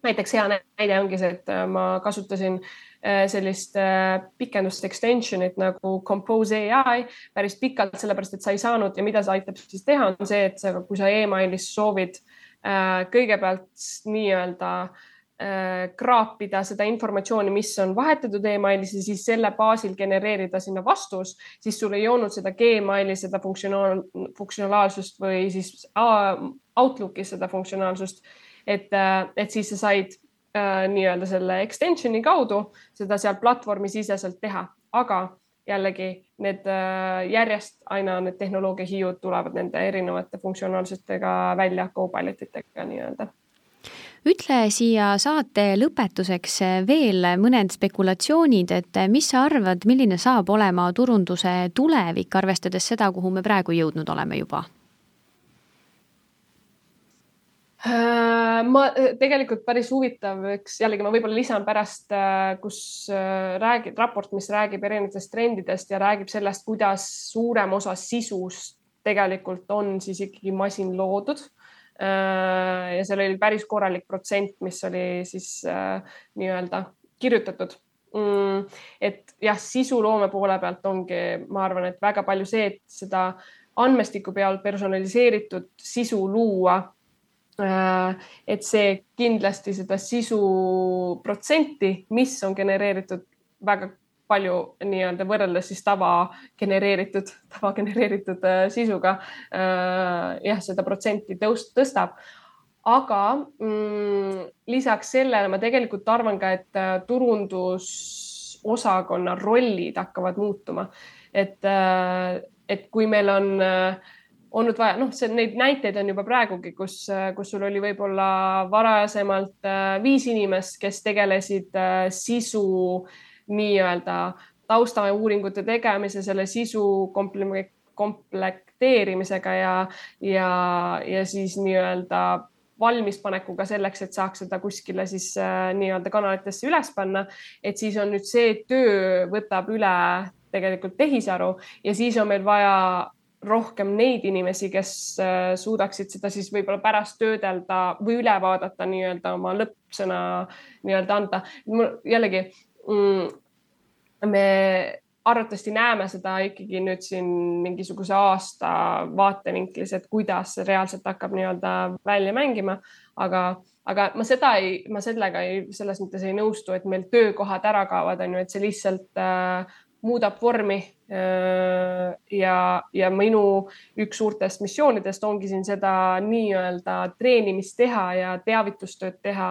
näiteks hea näide ongi see, et äh, ma kasutasin sellist pikendust extension'it nagu Compose ai päris pikalt, sellepärast et sa ei saanud ja mida see aitab siis teha, on see, et sa, kui sa emailis soovid kõigepealt nii-öelda äh, Äh, kraapida seda informatsiooni, mis on vahetatud emailis ja siis selle baasil genereerida sinna vastus, siis sul ei olnud seda Gmaili, seda funktsionaal, funktsionaalsust või siis Outlooki seda funktsionaalsust. et, äh, et siis sa said äh, nii-öelda selle extension'i kaudu seda seal platvormi siseselt teha, aga jällegi need äh, järjest aina need tehnoloogia hiiud tulevad nende erinevate funktsionaalsustega välja, Copilot itega nii-öelda ütle siia saate lõpetuseks veel mõned spekulatsioonid, et mis sa arvad, milline saab olema turunduse tulevik, arvestades seda, kuhu me praegu jõudnud oleme juba? Äh, ma tegelikult päris huvitav, eks jällegi ma võib-olla lisan pärast, äh, kus äh, räägib raport, mis räägib erinevatest trendidest ja räägib sellest, kuidas suurem osa sisust tegelikult on siis ikkagi masin loodud Äh, ja seal oli päris korralik protsent, mis oli siis äh, nii-öelda kirjutatud mm,. et jah, sisuloome poole pealt ongi, ma arvan, et väga palju see, et seda andmestiku peal personaliseeritud sisu luua äh, et see kindlasti seda sisu protsenti, mis on genereeritud väga palju nii-öelda võrreldes siis tava genereeritud, tava genereeritud äh, sisuga äh,. jah, seda protsenti tõus, tõstab. aga mm, lisaks sellele ma tegelikult arvan ka, et äh, turundusosakonna rollid hakkavad muutuma. et äh,, et kui meil on äh, olnud vaja, noh, see, neid näiteid on juba praegugi, kus, kus sul oli võib-olla varasemalt äh, viis inimest, kes tegelesid äh, sisu nii-öelda taustauuringute tegemise, selle sisu komplekteerimisega ja, ja, ja siis nii-öelda valmispanekuga selleks, et saaks seda kuskile siis äh, nii-öelda kanalitesse üles panna. et siis on nüüd see töö võtab üle tegelikult tehisaru ja siis on meil vaja rohkem neid inimesi, kes äh, suudaksid seda siis võib-olla pärast töödelda või üle vaadata nii-öelda oma lõppsõna nii-öelda anda. jällegi mm, me arvatavasti näeme seda ikkagi nüüd siin mingisuguse aasta vaatevinklis, et kuidas see reaalselt hakkab nii-öelda välja mängima, aga, aga ma seda ei, ma sellega ei, selles mõttes ei nõustu, et meil töökohad ära kaovad, on ju, et see lihtsalt äh, muudab vormi. Ja, ja minu üks suurtest missioonidest ongi siin seda nii-öelda treenimist teha ja teavitustööd teha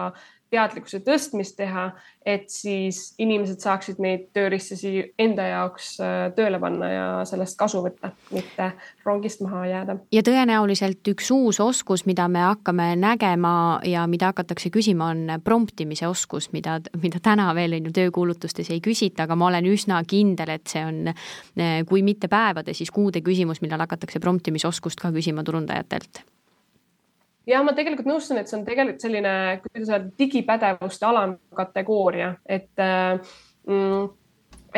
teadlikkuse tõstmist teha, et siis inimesed saaksid neid tööriistasi enda jaoks äh, tööle panna ja sellest kasu võtta, mitte rongist maha jääda. ja tõenäoliselt üks uus oskus, mida me hakkame nägema ja mida hakatakse küsima, on promptimise oskus, mida, mida täna veel on ju töökuulutustes ei küsita, aga ma olen üsna kindel, et see on äh, kui mitte päevade, siis kuude küsimus, millal hakatakse promptimisoskust ka küsima turundajatelt ja ma tegelikult nõustun, et see on tegelikult selline, kuidas öelda, digipädevuste alamkategooria, et äh, mm,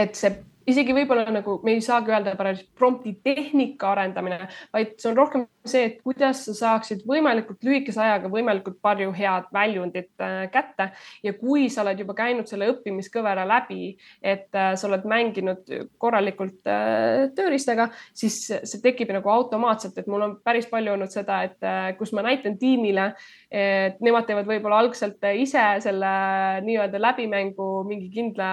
et see isegi võib-olla nagu me ei saagi öelda päris prompti tehnika arendamine, vaid see on rohkem see, et kuidas sa saaksid võimalikult lühikese ajaga võimalikult palju head väljundit äh, kätte. Ja kui sa oled juba käinud selle õppimiskõvera läbi, et äh, sa oled mänginud korralikult äh, tööriistaga, siis see tekib nagu automaatselt, et mul on päris palju olnud seda, et kus ma näitan tiimile, et nemad teevad võib-olla algselt ise selle nii-öelda läbimängu mingi kindla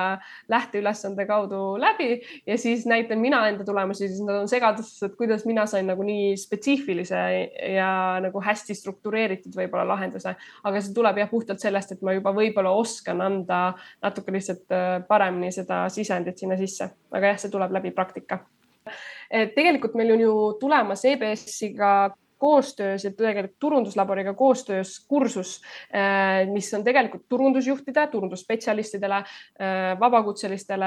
lähteülesande kaudu läbi läbi ja siis näitan mina enda tulemusi, siis nad on segaduses, et kuidas mina sain nagu nii spetsiifilise ja nagu hästi struktureeritud võib-olla lahenduse, aga see tuleb jah puhtalt sellest, et ma juba võib-olla oskan anda natuke lihtsalt äh, paremini seda sisendit sinna sisse, aga jah, see tuleb läbi praktika. Et tegelikult meil on ju tulemas EBS-iga koostöös ja tegelikult turunduslaboriga koostöös kursus, äh, mis on tegelikult turundusjuhtide, turundusspetsialistidele, äh, vabakutselistele,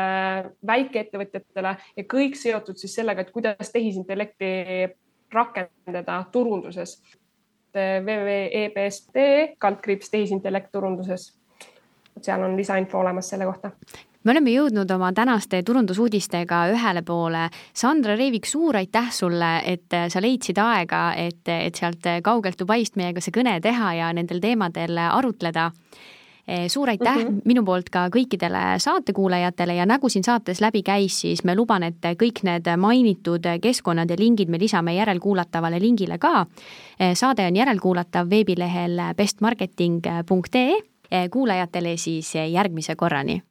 väikeettevõtjatele ja kõik seotud siis sellega, et kuidas tehisintellekti rakendada turunduses. www.ebs.ee kaldkriips tehisintellekt turunduses. seal on lisainfo olemas selle kohta me oleme jõudnud oma tänaste turundusuudistega ühele poole. Sandra Reivik, suur aitäh sulle, et sa leidsid aega, et, et sealt kaugelt Dubaist meiega see kõne teha ja nendel teemadel arutleda suur aitäh mm -hmm. minu poolt ka kõikidele saatekuulajatele ja nagu siin saates läbi käis, siis me luban, et kõik need mainitud keskkonnad ja lingid me lisame järelkuulatavale lingile ka. saade on järelkuulatav veebilehel bestmarketing.ee. kuulajatele siis järgmise korrani